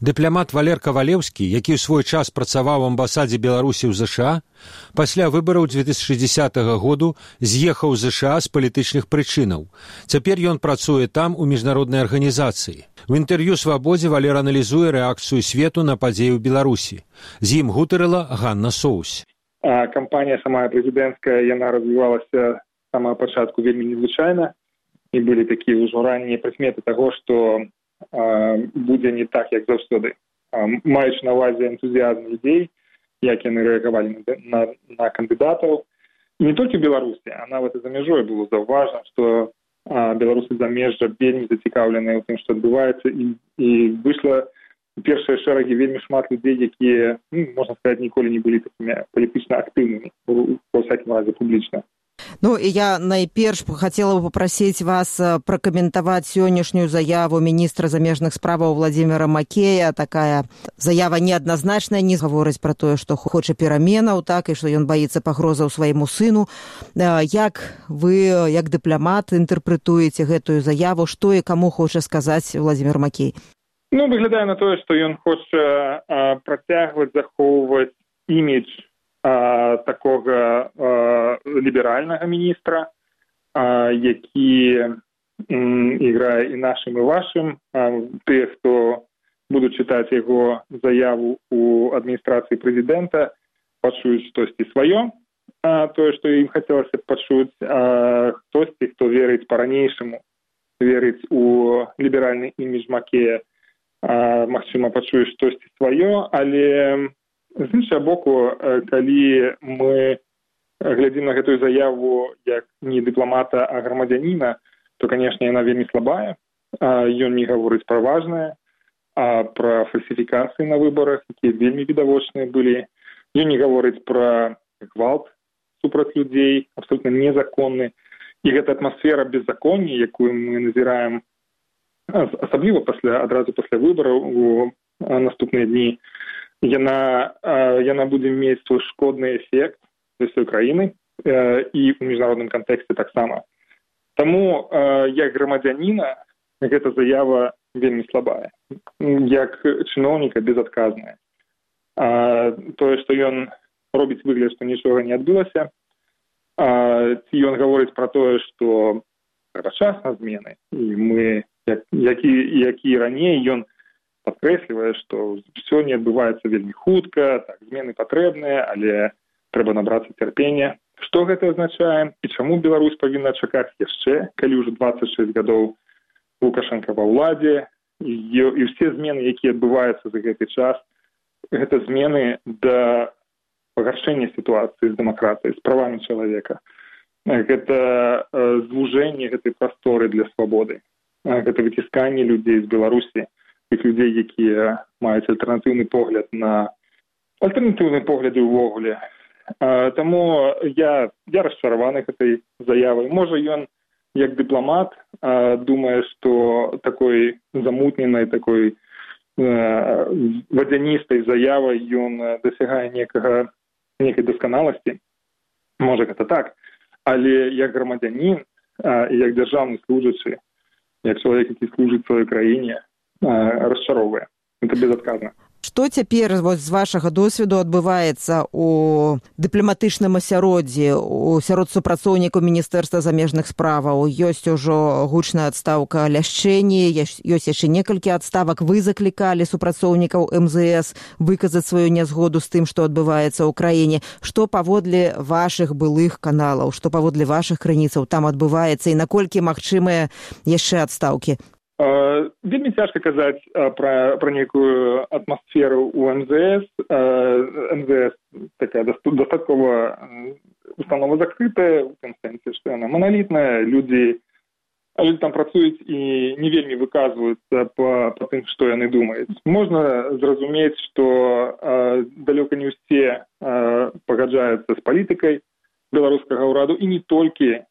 Дыплямат Валер Кавалеўскі, які ў свой час працаваў у амбасадзе Беларусі ў ЗША, пасля выбараў 2060 году з'ехаў з ЗША з палітычных прычынаў. Цяпер ён працуе там у міжнароднай арганізацыі. У інтэрв'ю свабодзе Валер аналізуе рэакцыю свету на падзею Беларусі. З ім гутарыла Ганна Соус. Кампанія самая прэзідэнцкая яна развівалася самага пачатку вельмі незвычайна былі такія ўжо раннія прыкметы таго, што будзе не так як заўсёды маючы на увазе энтузіазм людзей як яны рэагавалі на, на, на кандыдатаў. Не толькі беларусі а нават і за мяжой было заўважна што беларусы замежжа вельмі зацікаўленыя ў тым што адбываецца. І і выйшла першыя шэрагі вельмі шмат людзей якія ну, можна сказаць ніколі не былі такімі палітычна актыўнымі ва всякім разе публічна Ну і я найперш хацела бы попрасіць вас э, пракаментаваць сённяшнюю заяву міністра замежных справаў владимира макея такая заява неадназначная не гаворыць пра тое што хоча пераменаў так і што ён баіцца пагрозаў свайму сыну. Э, як вы як дыпламат інтэрпрэтуеце гэтую заяву? Што і каму хоча сказаць владимир макей ну выглядае на тое што ён хоча працягваць захоўваць імідж такога ліберальнага міністра які іграе і нашым і вашым тыя хто будуць чытаць яго заяву у адміністрацыі прэзідэнта пачуюць штосьці сваё тое што ім хацелася пачуць хтосьці хто верыць па-ранейшаму верыць у ліберальны імідж макея. Магчыма пачуе штосьці сваё але з іншага боку калі мы глядзім на гэтую заяву як не дыпламата а грамадзяніна то канешне яна вельмі слабая. Ён не гаворыць пра важнае а пра фальсіфікацыі на выбарах якія вельмі відавочныя былі. Ён не гаворыць пра гвалт супраць людзей абсолютно незаконны. І гэта атмасфера беззаконня якую мы назіраем асабліва пасля адразу пасля выбараў у наступныя дні яна яна будзе мець свой шкодны эфект для сваёй краіны і ў міжнародным кантэксце таксама. Таму як грамадзяніна гэта заява вельмі слабая. Як чыноўніка безадказная. Тое што ён робіць выгляд што нічога не адбылася ці ён гаворыць пра тое што час на змены і мы як які які раней ён падкрэслівае што все не адбываецца вельмі хутка так змены патрэбныя але трэба набрацца цярпення. Што гэта азначае і чаму беларусь павінна чакаць яшчэ калі ўжо двадцать шесть гадоў лукашенко ва ўладзе і, і ўсе змены якія адбываюцца за гэты час гэта змены да пагаршэння сітуацыі з дэмакратыяй з правамі чалавека. Гэта звужэнне гэтай прасторы для свабоды. Гэта выцісканне людзей з беларусі тых людзей якія маюць альтэрнатыўны погляд на альтэрнатыўныя погляды ўвогуле таму я я расчараваны гэтай заявай можа ён як дыпламат думае што такой замутненай такой вадзяністай заявай ён дасягае некага некай дасканаласці можа гэта так. Але як грамадзянін як дзяржаўны служачы як чалавек які служыць сваёй краіне расчароўвае это безадказна Што цяпер вось з вашага досведу адбываецца у дыпламатычным асяроддзі у сярод супрацоўнікаў міністэрства замежных справаў ёсць ужо гучная адстаўка ляшчэнні ёсць яшчэ некалькі адставак. Вы заклікалі супрацоўнікаў мзс выказаць сваю нязгоду з тым што адбываецца ў краіне. Што паводле вашых былых каналаў што паводле вашых крыніцаў там адбываецца і наколькі магчымыя яшчэ адстаўкі вельмі цяжка казаць пра пра нейкую атмасферу у мзс мзс такая дастаткова установа закрытая у тым сэнсе што яна маналітная. Людзі але там працуюць і не вельмі выказваюцца па па тым што яны думаюць. Можна зразумець што далёка не ўсе пагаджаюцца з палітыкай беларускага ўраду і не толькі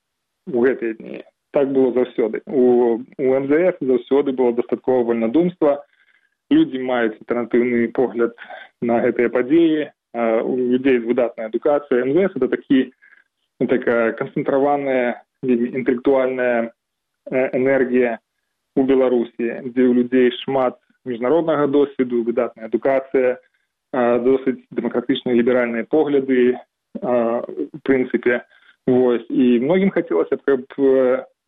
у гэтыя дні так было заўсёды. У у мзф заўсёды было дастаткова вольнадумства. Людзі маюць альтэрнатыўны погляд на гэтыя падзеі. У людзей з выдатнай адукацыяй мзф это такі ну, такая канцэнтраваная інтэлектуальная энергія у беларусі дзе ў людзей шмат міжнароднага досведу выдатная адукацыя досыць дэмакратычныя ліберальныя погляды прынцыпе. Вось. І многім хацелася каб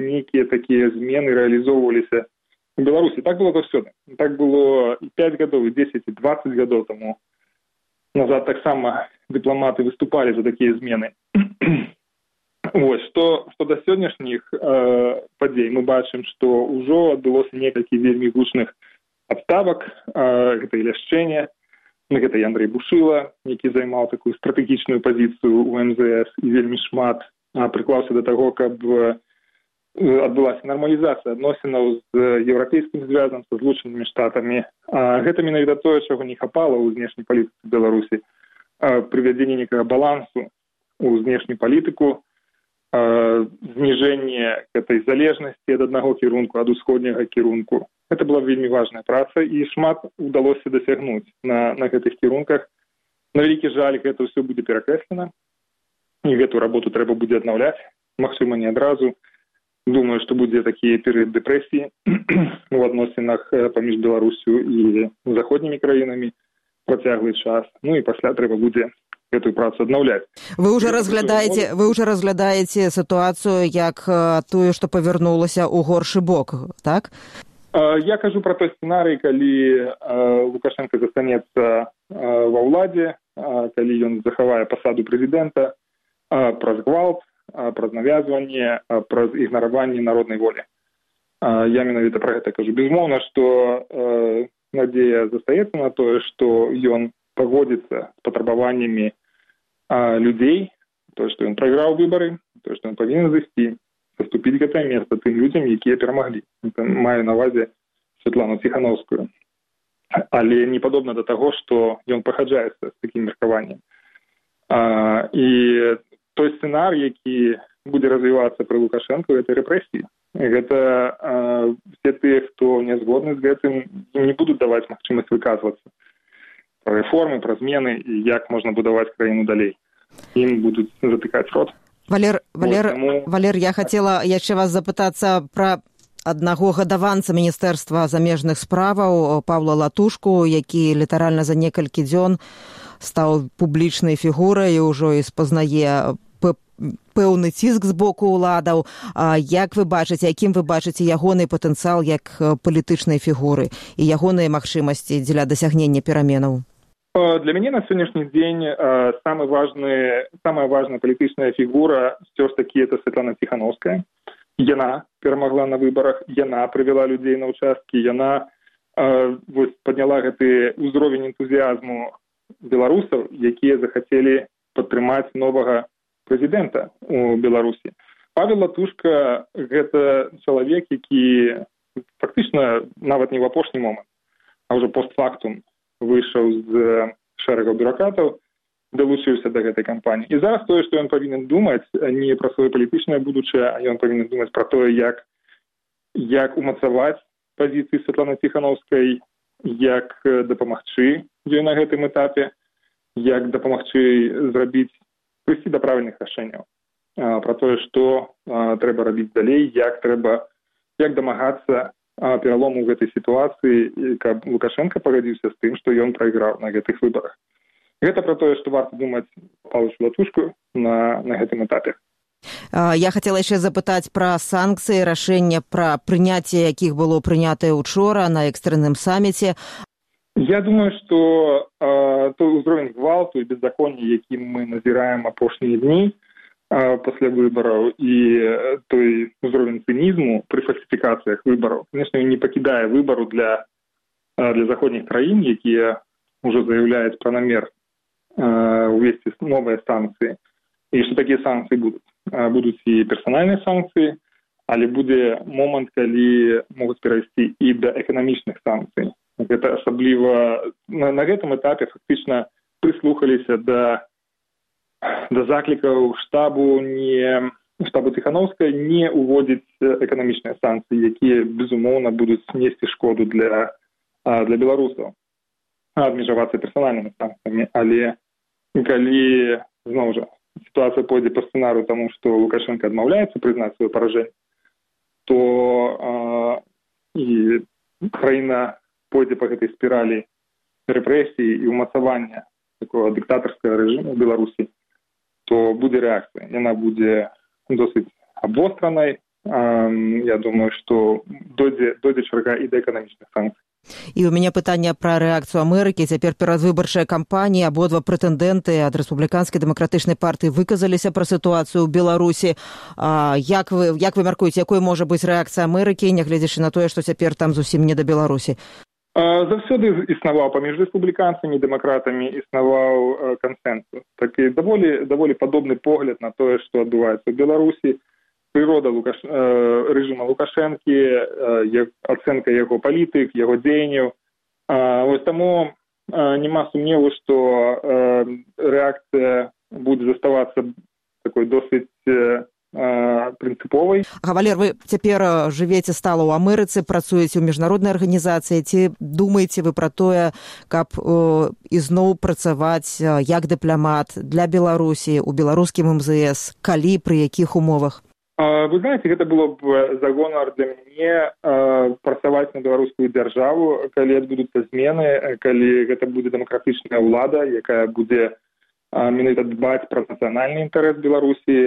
нейкія такія змены рэалізоўваліся у беларусі так было заўсёды так было і пять гадоў і десять і двадцать гадоў таму назад таксама дыпламаты выступалі за такія змены Вось што што да сённяшніх э, падзей мы бачым што ўжо адбылося некалькі вельмі гучных адставак э, гэта і ляшчэнне гэта і Андрей бушыла які займаў такую стратэгічную пазіцыю у мзс і вельмі шмат прыклаўся да таго каб адбылася нармалізацыя адносінаў з еўрапейскім звязам са злучанымі штатамі гэта менавіта тое чаго не хапала ў знешняй палітыцы беларусі прывядзенне некага балансу у знешнюю палітыку зніжэнне гэтай залежнасці ад аднаго кірунку ад усходняга кірунку. Это была вельмі важная праца і шмат удалося дасягнуць на на гэтых кірунках. На вялікі жаль гэта ўсё будзе перакрэслена і гэту работу трэба будзе аднаўляць магчыма не адразу думаю што будзе такі перыяд дэпрэсіі у адносінах паміж беларусю і заходнімі краінамі працяглы час ну і пасля трэба будзе эту працу аднаўляць вы уже разглядаеце вы уже разглядаеце сітуацыю як тую што павярнулася ў горшы бок так? Я кажу про той сцэнарый калі лукашенко застанецца ва ўладзе калі ён захавае пасаду прэзідэнта праз гвалт праз навязванне праз ігнараванне народнай волі. Я менавіта про гэта кажу. Безмоўна што надзея застаецца на тое што ён пагодзіцца з патрабаваннямі людзей то што ён прайграў выбары то што ён павінен зайсці заступіць гэтае месца тым людзям якія перамаглі маю навазе светлану ціхановскую але не падобна да таго што ён пахаджаецца з такім меркаваннем і той сцэнар які будзе развівацца пры лукашэнку это рэпрэсіі. Гэта все тыя хто не згодны з гэтым не будуць даваць магчымасць выказвацца про рэформы пра змены і як можна будаваць краіну далей. Ім будуць затыкаць рот. Валер валер вот, валер я хацела яшчэ вас запытацца пра аднаго гадаванца міністэрства замежных справаў павла латушку які літаральна за некалькі дзён стаў публічнай фігурай ўжо і спазнае пэўны ціск з боку ўладаў. Як вы бачыце якім вы бачыце ягоны патэнцыял як палітычнай фігуры і ягоныя магчымасці дзеля дасягнення пераменаў? Для мяне на сённяшні дзень самы важны самая важная палітычная фігура все ж таки это светлана ціхановская яна перамагла на выбарах яна прывяла людзей на участкі яна вось подняла гэты ўзровень энтузіазму беларусаў якія захацелі падтрымаць новага прэзідэнта у беларусі. Павел латушка гэта чалавек які фактычна нават не ў апошні момант а ўжо постфактум выйшаў з шэрагаў бюракратаў далучыўся да гэтай кампаніі. І зараз тое што ён павінен думаць не пра сваё палітычнае будучае а ён павінен думаць пра тое як як умацаваць пазіцыі светланы ціхановскай як дапамагчы ёй на гэтым этапе як дапамагчы зрабіць прыйсці да правільных рашэнняў. Пра тое што трэба рабіць далей як трэба як дамагацца пералому ў гэтай сітуацыі каб лукашенко пагадзіўся з тым што ён прайграў на гэтых выбарах. Гэта пра тое што варта думаць палыч латушку на на гэтым этапе я хацела яшчэ запытаць пра санкцыі рашэння пра прыняцце якіх было прынятае учора на экстрэнным саміце я думаю што той узровень гвалту і беззаконня якім мы назіраем апошнія дні пасля выбараў і той узровень цынізму пры фальсіфікацыях выбараў конечно не пакідае выбару для для заходніх краін якія ўжо заяўляюць пра намер увесці новыя санкцыі і што такія санкцыі будуць будуць і персанальныя санкцыі але будзе момант калі могуць перайсці і да эканамічных санкцый гэта асабліва на, на гэтым этапе фактычна прыслухаліся да да заклікаў штабу не штабу ціхановская не уводзіць эканамічныя санкцыі якія безумоўна будуць несці шкоду для для беларусаў абмежавацца персанальнымі санкцыямі але калі зноў жа сітуацыя пойдзе па сцэнару таму што лукашенко адмаўляецца прызнаць сваё паражэнне то а, і краіна пойдзе па гэтай спіралі рэпрэсіі і ўмацавання такого дыктатарскага рэжыму беларусі то будзе рэакцыя яна будзе досыць абостранай я думаю што дойдзе дойдзе чарга і да эканамічных санкцый і у мяне пытанне пра рэакцыю амерыкі цяпер перадвыбарчая кампанія абодва прэтэндэнты ад рэспубліканскай дэмакратычнай партыі выказаліся пра сітуацыю ў беларусі а, як вы як вы мяркуеце якой можа быць рэакцыя амерыкі нягледзячы на тое што цяпер там зусім не да беларусі заўсёды існаваў паміж рэспубліканцамі дэмакратамі існаваў кансэнсус такі даволі даволі падобны погляд на тое што адбываецца ў беларусі прырода лукаш э, рэжыма лукашэнкі э, ацэнка яго палітык яго дзеянняў вось таму няма сумневу што э, рэакцыя будзе заставацца такой досыць прынцыповай гавалер вы цяпер жывеце стала ў амерыцы працуеце ў міжнароднай арганізацыі ці думаеце вы пра тое каб ізноў працаваць як дыпламат для беларусі у беларускім мзс калі пры якіх умовах вы знаете гэта было б загонар для мяне працаваць на беларускую дзяржаву калі адбудуцца змены калі гэта будзе дэмакратычная ўлада якая будзе менавіта дбаць пра нацыянальны інтарэс беларусі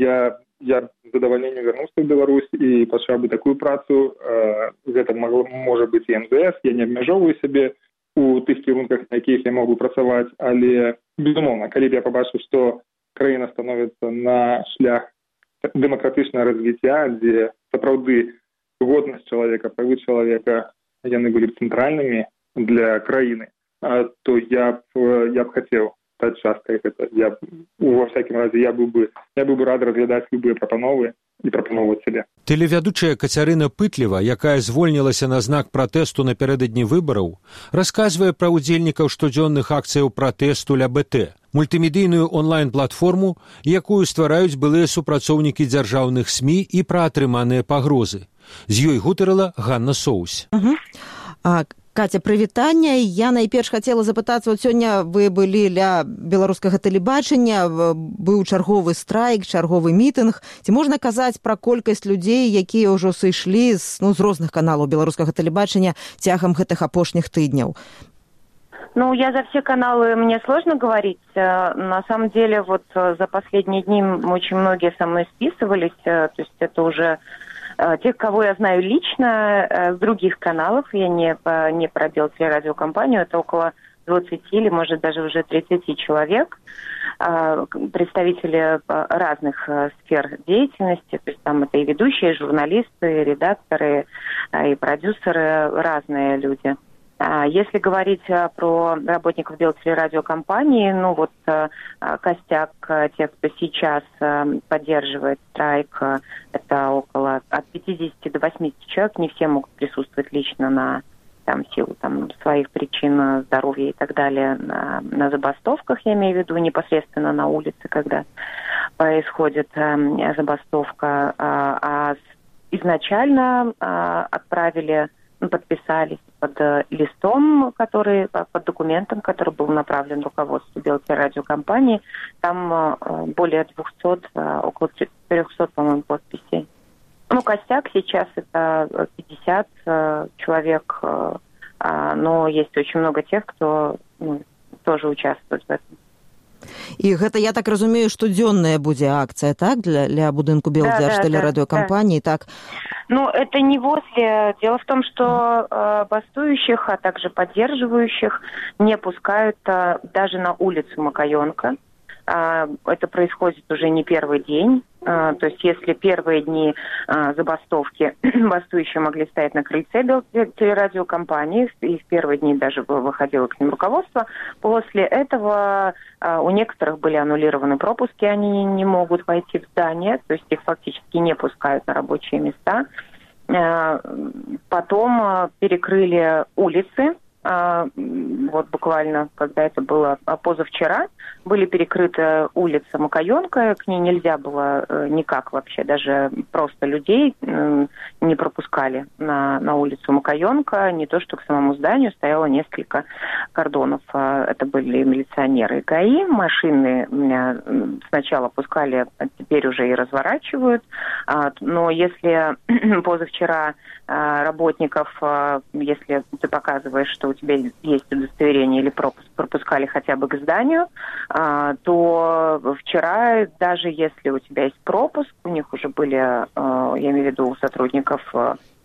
я я задавальненне вярнуўся ў беларусь і пачаў бы такую працу. Гэта магло можа быць і мзс я не абмяжоўваю сябе у тых кірунках на якіх я могу працаваць але безумоўна калі б я пабачыў што краіна становіцца на шлях дэмакратычнае развіцця дзе сапраўды годнасць чалавека правы чалавека яны былі б цэнтральнымі для краіны то я б я б хацеў стаць часткай гэта я ва всякім разе я быў бы я быў бы рад разглядаць любыя прапановы і прапаноўваць сябе тэлевядучая кацярына пытліва якая звольнілася на знак пратэсту напярэдадні выбараў расказвае пра ўдзельнікаў штодзённых акцыяў пратэсту ля бт мультымедыйную онлайн-платформу, якую ствараюць былыя супрацоўнікі дзяржаўных сМ і пра атрыманыя пагрозы. З ёй гутарыла Ганна Соус. А, Каця прывітання я найперш хацела запытацца вот сёння вы былі ля беларускага тэлебачання быў чарговы страйк чарговы мітынг ці можна казаць пра колькасць людзей якія ўжо сышлі з ну з розных каналаў беларускага тэлебачання цягам гэтых апошніх тыдняў Ну, я за все каналы мне сложно говорить. На самом деле, вот за последние дни очень мной списывались. Э, то есть это уже тех, кого я знаю лично, с других каналов. Я не, не пробил телерадиокомпанию. Это около 20 или, может, даже уже 30 человек. Представители разных сфер деятельности. То есть там это и ведущие, и журналисты, и редакторы, и продюсеры, разные люди. А, если говорить э, про работников Белтелерадиокомпании, ну вот э, костяк э, тех, кто сейчас поддерживает страйк, это около от 50 до 80 человек. Не все могут присутствовать лично на там, силу там, своих причин здоровья и так далее на, на забастовках, я имею в виду непосредственно на улице, когда происходит э, забастовка. А, а изначально э, отправили подписались под э, листом, который, э, под документом, который был направлен руководству Белой радиокомпании. Там э, более 200, около 400, по-моему, подписей. Ну, костяк сейчас это 50 человек, а, но есть очень много тех, кто ну, тоже участвует в этом. І гэта я так разумею штодзённая будзе акцыя так для для будынку белдзярштэлерадыёкампаніі да, да, да. так? Ну это не возле. Дело в том что э, бастующих а также поддерживающих не пускают э, даже на улицу макаёнка А, это происходит уже не первый день. А, то есть если первые дни а, забастовки бастующие могли стоять на крыльце телерадиокомпании, и в первые дни даже выходило к ним руководство, после этого у некоторых были аннулированы пропуски, они не могут войти в здание, то есть их фактически не пускают на рабочие места. Потом перекрыли улицы, а, вот буквально, когда это было позавчера, были перекрыты улица Макаенка, к ней нельзя было э, никак вообще, даже просто людей не пропускали на, на улицу Макаенка, не то что к самому зданию стояло несколько кордонов. А, это были милиционеры и ГАИ, машины сначала пускали, а теперь уже и разворачивают, Но если позавчера работников, если ты показываешь, что у тебя есть удостоверение или пропуск, пропускали хотя бы к зданию, то вчера, даже если у тебя есть пропуск, у них уже были, я имею в виду у сотрудников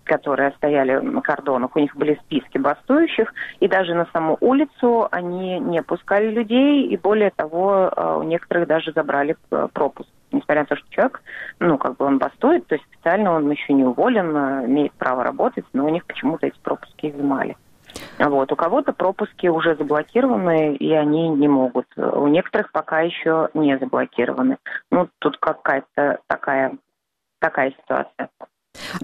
которые стояли на кордонах, у них были списки бастующих, и даже на саму улицу они не пускали людей, и более того, э, у некоторых даже забрали э, пропуск. Несмотря на то, что человек, ну, как бы он бастует, то есть специально он еще не уволен, э, имеет право работать, но у них почему-то эти пропуски изымали. Вот. У кого-то пропуски уже заблокированы, и они не могут. У некоторых пока еще не заблокированы. Ну, тут какая-то такая, такая ситуация.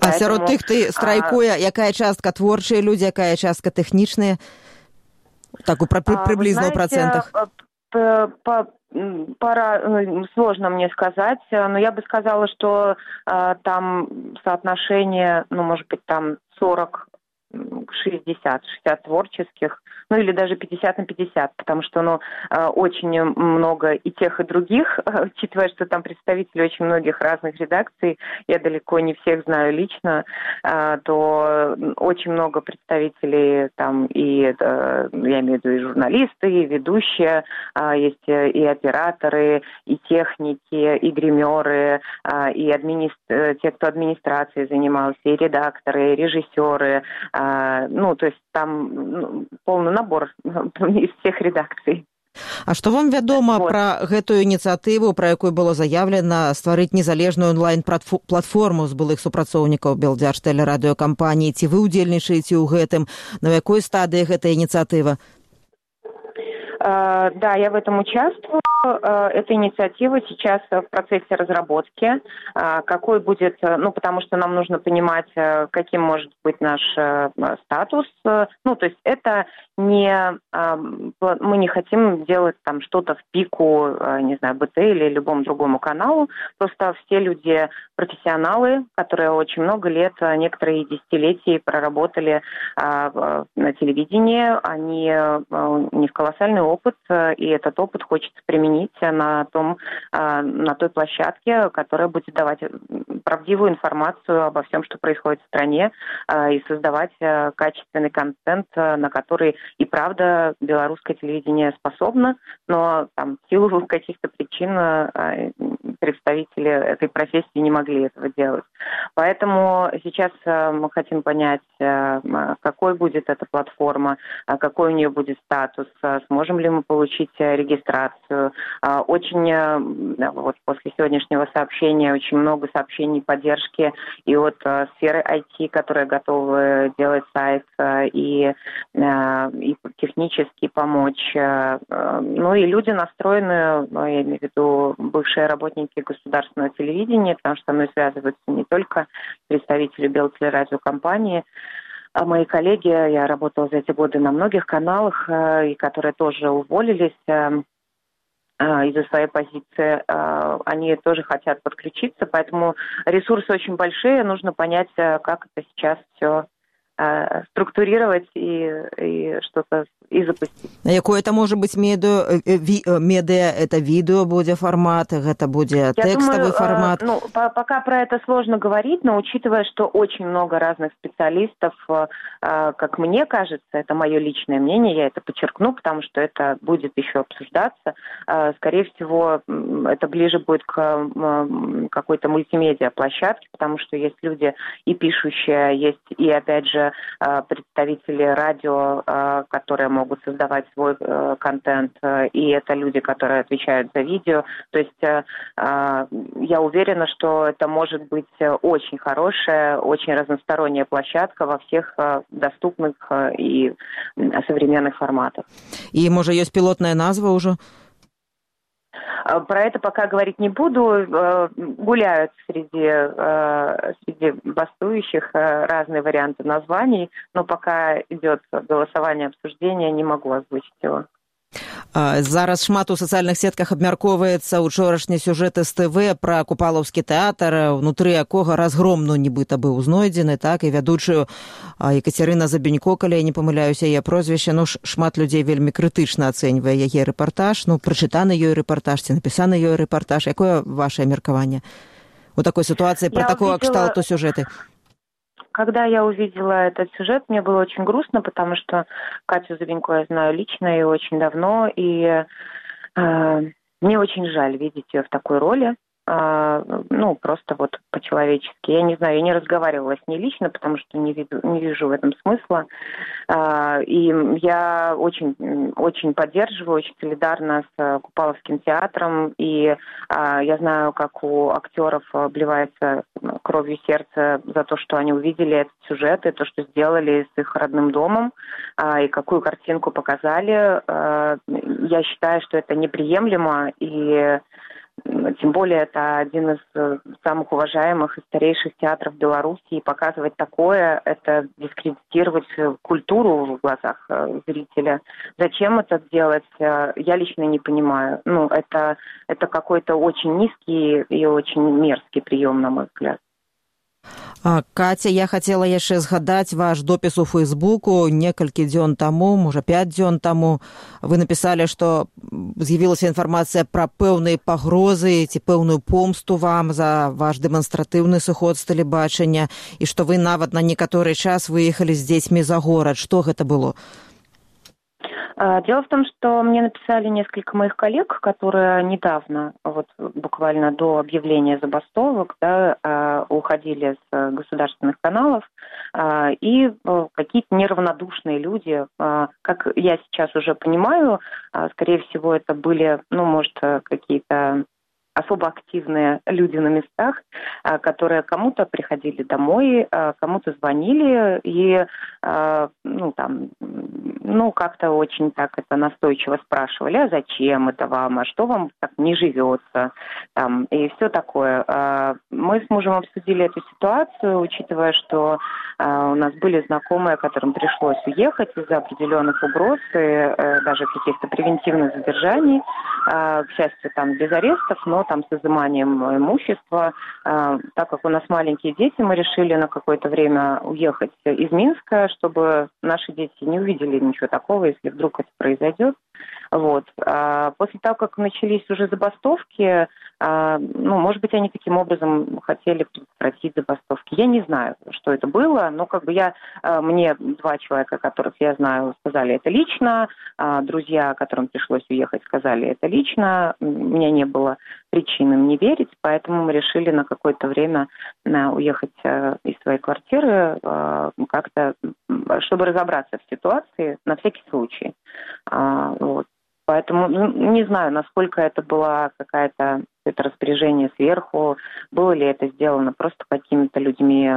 А сярод тых ты страйкуе якая частка творчыя людзі якая частка тэхнічная так у приблизно ў процентах пора ну, сложно мне сказать но я бы сказала что э, там соотношение ну может быть там сорок 60, 60 творческих, ну или даже 50 на 50, потому что ну, э, очень много и тех, и других, учитывая, что там представители очень многих разных редакций, я далеко не всех знаю лично, э, то очень много представителей там и, э, я имею в виду, и журналисты, и ведущие, есть и операторы, и техники, и гримеры, и админи... те, кто администрацией занимался, и редакторы, и режиссеры, ну, то есть там ну, полный набор из всех редакцый. А што вам вядома вот. пра гэтую ініцыятыву, пра якую было заявлена стварыць незалежную онлайн-платформу з былых супрацоўнікаў белдзяжтэлерадыёкампаніі, ці вы ўдзельнічаеце ў гэтым, на якой стадыі гэтая ініцыятыва? Uh, да, я в этом участвую. Э, эта инициатива сейчас в процессе разработки. Э, какой будет, э, ну, потому что нам нужно понимать, каким может быть наш статус. Ну, то есть это не, мы не хотим делать там что-то в пику, не знаю, БТ или любому другому каналу. Просто все люди профессионалы, которые очень много лет, некоторые десятилетия проработали на телевидении. Они, у них колоссальный опыт, и этот опыт хочется применить на, том, а, на той площадке, которая будет давать правдивую информацию обо всем, что происходит в стране, а, и создавать а, качественный контент, на который и правда белорусское телевидение способно, но там в силу каких-то причин представители этой профессии не могли этого делать. Поэтому сейчас мы хотим понять, какой будет эта платформа, какой у нее будет статус, сможем ли мы получить регистрацию, а, очень, э, вот после сегодняшнего сообщения, очень много сообщений поддержки и от э, сферы IT, которая готова делать сайт э, и, и технически помочь. Ну и люди настроены, ну, я имею в виду бывшие работники государственного телевидения, потому что со мной связываются не только представители Белтелерадиокомпании, а мои коллеги, я работала за эти годы на многих каналах, и которые тоже уволились, а, из-за своей позиции, они тоже хотят подключиться, поэтому ресурсы очень большие, нужно понять, э, как это сейчас все э, структурировать и, и что-то і запусціць якое это можа быць медыа медыа это відэо будзе фармат гэта будзе текстовый формат ну пока про это сложно говорить но учитывая что очень много разных специалистов как мне кажется это мое личное мнение я это подчеркну потому что это будет еще обсуждаться скорее всего это ближе будет к какой-то мультимедиа площадке потому что есть люди и пишущие есть и опять же представители радио которые могут создавать свой э, контент, э, и это люди, которые отвечают за видео. То есть э, э, я уверена, что это может быть очень хорошая, очень разносторонняя площадка во всех э, доступных э, и современных форматах. И, может, есть пилотная назва уже? Э, про это пока говорить не буду. Э, гуляют среди, э, среди бастующих разные варианты названий, но пока идет голосование, обсуждение, не могу озвучить его. Зараз шмат у сацыяльных сетках абмяркоўваецца учорашні сюжэт ств пра купалаўскі тэатр унутры якога разгромну нібыта быў знойдзены так і вядучую екатерына забенько калі я не памыляюся яе прозвішча. Ну шмат людзей вельмі крытычна ацэньвае яе рэпартаж. Ну прачытаны ёй рэпартаж ці напісаны ёй рэпартаж. Якое ваше меркаванне у такой ситуации про я такого увидела... кшталту сюжеты? Когда я увидела этот сюжет, мне было очень грустно, потому что Катю Зубенько я знаю лично и очень давно, и э, мне очень жаль видеть ее в такой роли. А, ну, просто вот по-человечески. Я не знаю, я не разговаривала с ней лично, потому что не, виду, не вижу в этом смысла. А, и я очень, очень поддерживаю, очень солидарна с Купаловским театром. И а, я знаю, как у актеров обливается кровью сердце за то, что они увидели этот сюжет и то, что сделали с их родным домом, и какую картинку показали. Я считаю, что это неприемлемо, и тем более это один из э, самых уважаемых и старейших театров Беларуси, и показывать такое, это дискредитировать э, культуру в глазах э, зрителя. Зачем это делать, я лично не понимаю. Ну, это, это какой-то очень низкий и очень мерзкий прием, на мой взгляд. Каця я хацела яшчэ згадаць ваш допіс у фейсбуку некалькі дзён таму можа пять дзён таму вы напісалі што з'явілася інфармацыя пра пэўныя пагрозы ці пэўную помсту вам за ваш дэманстратыўны сыход з тэлебачання і што вы нават на некаторы час выехалі з дзецьмі за горад што гэта было? А, дело в том, что мне написали несколько моих коллег, которые недавно, вот буквально до объявления забастовок, да, а, уходили с государственных каналов, а, и э, какие-то неравнодушные люди, как я сейчас уже понимаю, скорее всего, это были, ну, может, какие-то особо активные люди на местах, а, которые кому-то приходили домой, а, кому-то звонили и а, ну, там, ну, как-то очень так это настойчиво спрашивали, а зачем это вам, а что вам так не живется, там, и все такое. Мы с мужем обсудили эту ситуацию, учитывая, что у нас были знакомые, которым пришлось уехать из-за определенных угроз и э, даже каких-то превентивных задержаний. К счастью, там без арестов, но там с изыманием имущества. А, так как у нас маленькие дети, мы решили на какое-то время уехать из Минска, чтобы наши дети не увидели ничего такого, если вдруг это произойдет. Вот. А после того, как начались уже забастовки, а, ну, может быть, они таким образом хотели предотвратить забастовки. Я не знаю, что это было, но как бы я, а, мне два человека, которых я знаю, сказали это лично, а, друзья, которым пришлось уехать, сказали это лично. У меня не было причин им не верить, поэтому мы решили на какое-то время уехать из своей квартиры как-то, чтобы разобраться в ситуации на всякий случай. Вот. Поэтому ну, не знаю, насколько это было какая-то это распоряжение сверху, было ли это сделано просто какими-то людьми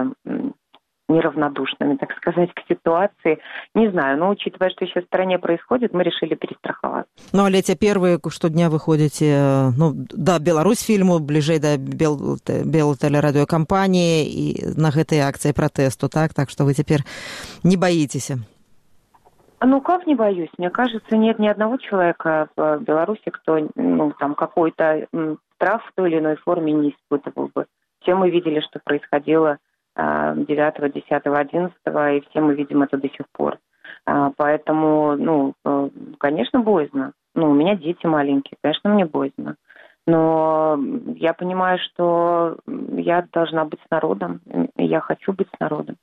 неравнодушными, так сказать, к ситуации. Не знаю, но учитывая, что еще в стране происходит, мы решили перестраховаться. Ну, а эти первые дня выходите, э, ну, да, Беларусь фильму, ближе до Бел, Бел телерадиокомпании и на этой акции протесту, так? Так что вы теперь не боитесь? Ну, как не боюсь? Мне кажется, нет ни одного человека в Беларуси, кто ну, там какой-то страх в той или иной форме не испытывал бы. Все мы видели, что происходило 9, 10, 11, и все мы видим это до сих пор. А, поэтому, ну, э, конечно, боязно. Ну, у меня дети маленькие, конечно, мне боязно. Но я понимаю, что я должна быть с народом, и я хочу быть с народом.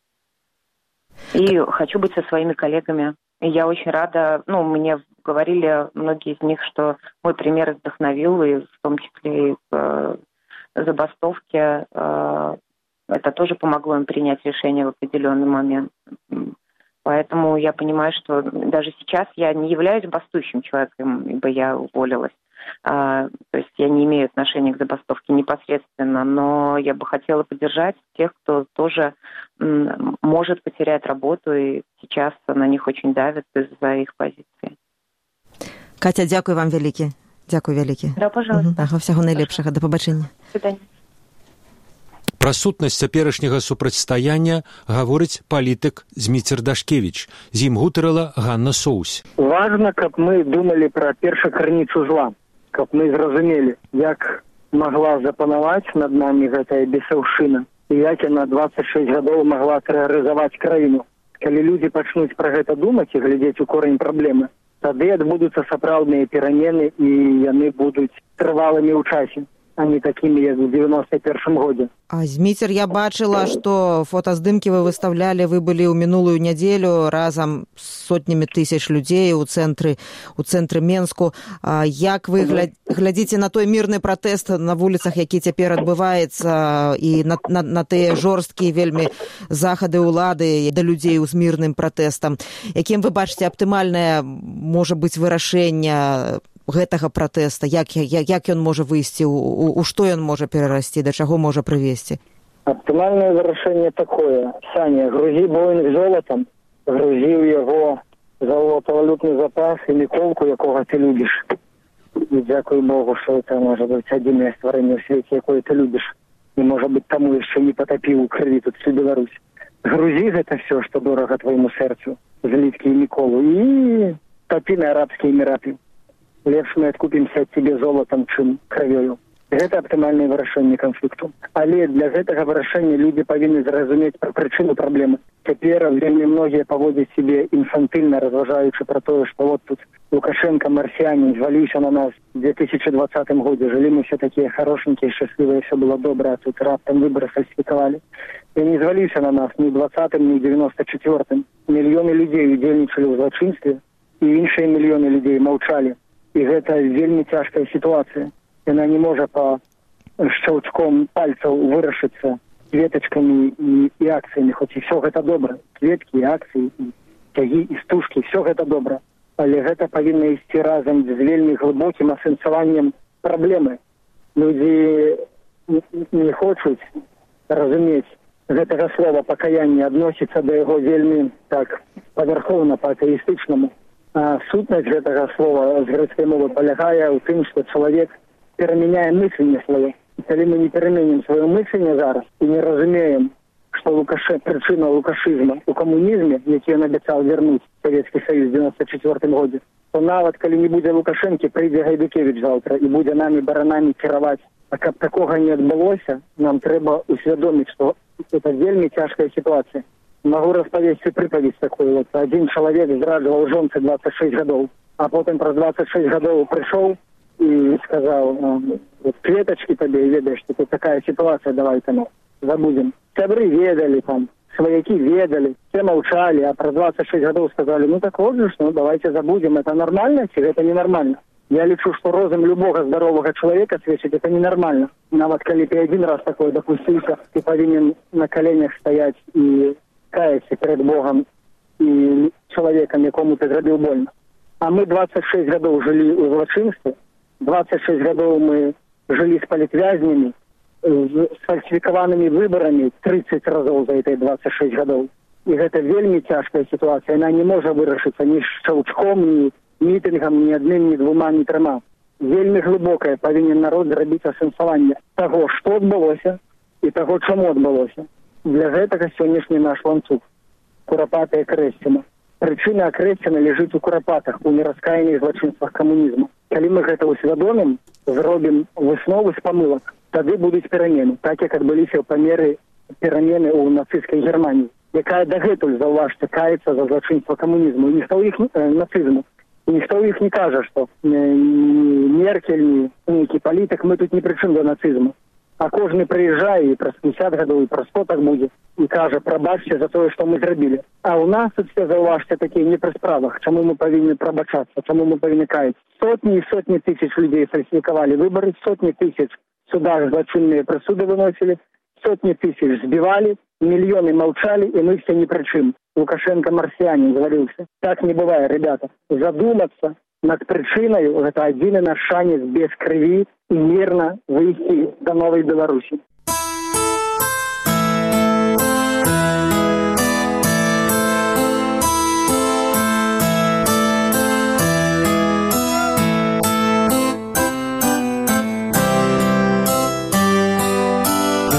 И хочу быть со своими коллегами. И я очень рада, ну, мне говорили многие из них, что мой пример вдохновил, и в том числе и в э, забастовке э, это тоже помогло им принять решение в определенный момент. Поэтому я понимаю, что даже сейчас я не являюсь бастующим человеком, ибо я уволилась. А, то есть я не имею отношения к забастовке непосредственно, но я бы хотела поддержать тех, кто тоже может потерять работу, и сейчас на них очень давят из-за их позиции. Катя, дякую вам великі. Дякую вялікі. Да, пожалуйста. Угу. Всяго найлепшага. Да пабачэння. Пра сутнасць цяперашняга супрацьстаяння гаворыць палітык Зміцер Дашкевіч. З ім гутарыла Ганна Соус. Важна, каб мы думалі пра першакарніцу зла, каб мы зразумелі, як магла запанаваць над намі гэтая бесаўшына і як яна 26 гадоў магла тэрарызаваць краіну. Калі людзі пачнуць пра гэта думаць і глядзець у корань праблемы, тады адбудуцца сапраўдныя перамены і яны будуць трывалымі ў часе. А не такими як у девяносто першым годзе а зміцер я бачыла што фотаздымкі вы выставлялі вы былі ў мінулую нядзелю разам з сотнямі тысяч людзей у цэнтры у цэнтры менску. А як вы глядзіце на той мірны пратэст на вуліцах які цяпер адбываецца і на, на, на тыя жорсткія вельмі захады ўлады да людзей з мірным пратэстам якім вы бачыце аптымальнае можа быць вырашэнне гэтага пратэста як, як, як ён можа выйсці у, у, у што ён можа перарасці да чаго можа прывесці? Аптымальнае вырашэнне такое. Саня грузі боінг золатам грузі ў яго золотавалютны запас і міколку якога ты любіш. І дзякуй богу что это можа быць адзінае стварэнне ў свеце якое ты любіш. І можа быть таму яшчэ не патапіў у крыві тут всю беларусь. Грузі гэта все што дорага твайму сэрцу зліткі і міколу і тапі на арабскія эміраты лепш мы адкупімся ад цябе золатам чым крывёю гэта аптымальнае вырашэнне канфлікту. Але для гэтага вырашэння людзі павінны зразумець пра прычыну праблемы. Цяпер вельмі многія паводзяць сябе інфантыльна разважаючы пра тое што вот тут лукашенко марсіянин зваліўся на нас в две тысячи двадцатым годзе. Жылі мы все такія хорошенькія счаслівыя все было добра тут раптам выборы фальсфікавалі я не зваліўся на нас ні двадцатым ні девяносто четвертым мільёны людзей удзельнічалі ў злачынстве і іншыя мільёны людзей маўчалі і гэта вельмі цяжкая сітуацыя. Яна не можа по шчаўчком пальцаў вырашыцца кветачкамі і, і акцыямі. Хоць і все гэта добра. Кветкі акцыі цягі і стужкі все гэта добра. Але гэта павінна ісці разам з вельмі глыбокім асэнсаваннем праблемы. Людзі не хочуць разумець гэтага слова пакаяння адносіцца да яго вельмі так павярхоўна па атэістычнаму сутнасць гэтага слова з грэцкай мовы палягае ў тым што чалавек перамяняе мысленне сваё калі мы не пераменім сваё мысленне зараз і не разумеем што лукаше прычына лукашызма у камунізме які ён абяцаў вярнуць савецкі саюз девяносто четвертым годзе то нават калі не будзе лукашэнкі прыйдзе гайдукевич заўтра і будзе намі баранамі кіраваць. А каб такога не адбылося нам трэба усвядоміць што это вельмі цяжкая сітуацыя могу распавесці прыпаведь такую вот. Один чалавек зраджваў жонцы двадцать шесть гадоў а потым праз двадцать шесть гадоў прыйшоў і сказаў ну, клеточки табе ведаеш что тут такая ситуация давай там забудем сябры ведалі там сваякі ведалі все маўчалі а праз двадцать шесть гадоў сказали ну так вот ж ну давайте забудем это нормально ці гэта ненармальна я лічу что розум любога здаровага чалавека сведчыць это ненармальна нават калі ты один раз такое допусціўся ты павінен на каленях стаять і каяться перед богом і чалавекам якому ты зрабіў больно. А мы двадцать шесть гадоў жылі ў злачынстве двадцать шесть гадоў мы жылі з палітвязнямі з сфальсифікаванымі выбарамі тридцать разоў за этой двадцать шесть гадоў і гэта вельмі цяжкая сітуацыя она не можа вырашыцца ні шчаўчком ні мітынгам ні адным ні двума ні трыма вельмі глыбокае павінен народ зрабіць асэнсаванне таго што адбылося і таго чаму адбылося для гэтага сённяшні наш ланцуг. Курапатая крэсціна. Прычына акрэсціна ляжыць у курапатах у нераскаянных злачынствах камунізму. Калі мы гэта ўсвядомім зробім высновы з памылак тады будуць перамены так як адбыліся памеры перамены ў нацысцкай германії якая дагэтуль заўважце каецца за злачынства камунізму. Ніхто ў іх нацызму. Ніхто ў іх не кажа што меркель нейкі палітык мы тут ні прычым да нацызму а кожны прыязджае і праз пятьдесят гадоў і пра сто так будзе і кажа прабачце за тое што мы зрабілі а ў нас тут все заўважце такія не пры справах. Чаму мы павінны прабачацца чаму мы павінны каяць сотні і сотні тысяч людзей фальсфікавалі выбары сотні тысяч судах злачынныя прысуды выносілі сотні тысяч збівалі мільёны маўчалі і мы все ні прычым лукашенко марсіянин зваліўся так не бывае ребята. Задумацца над прычынаю гэта адзіны наш шанец без крыві і мірна выйсці да новай беларусі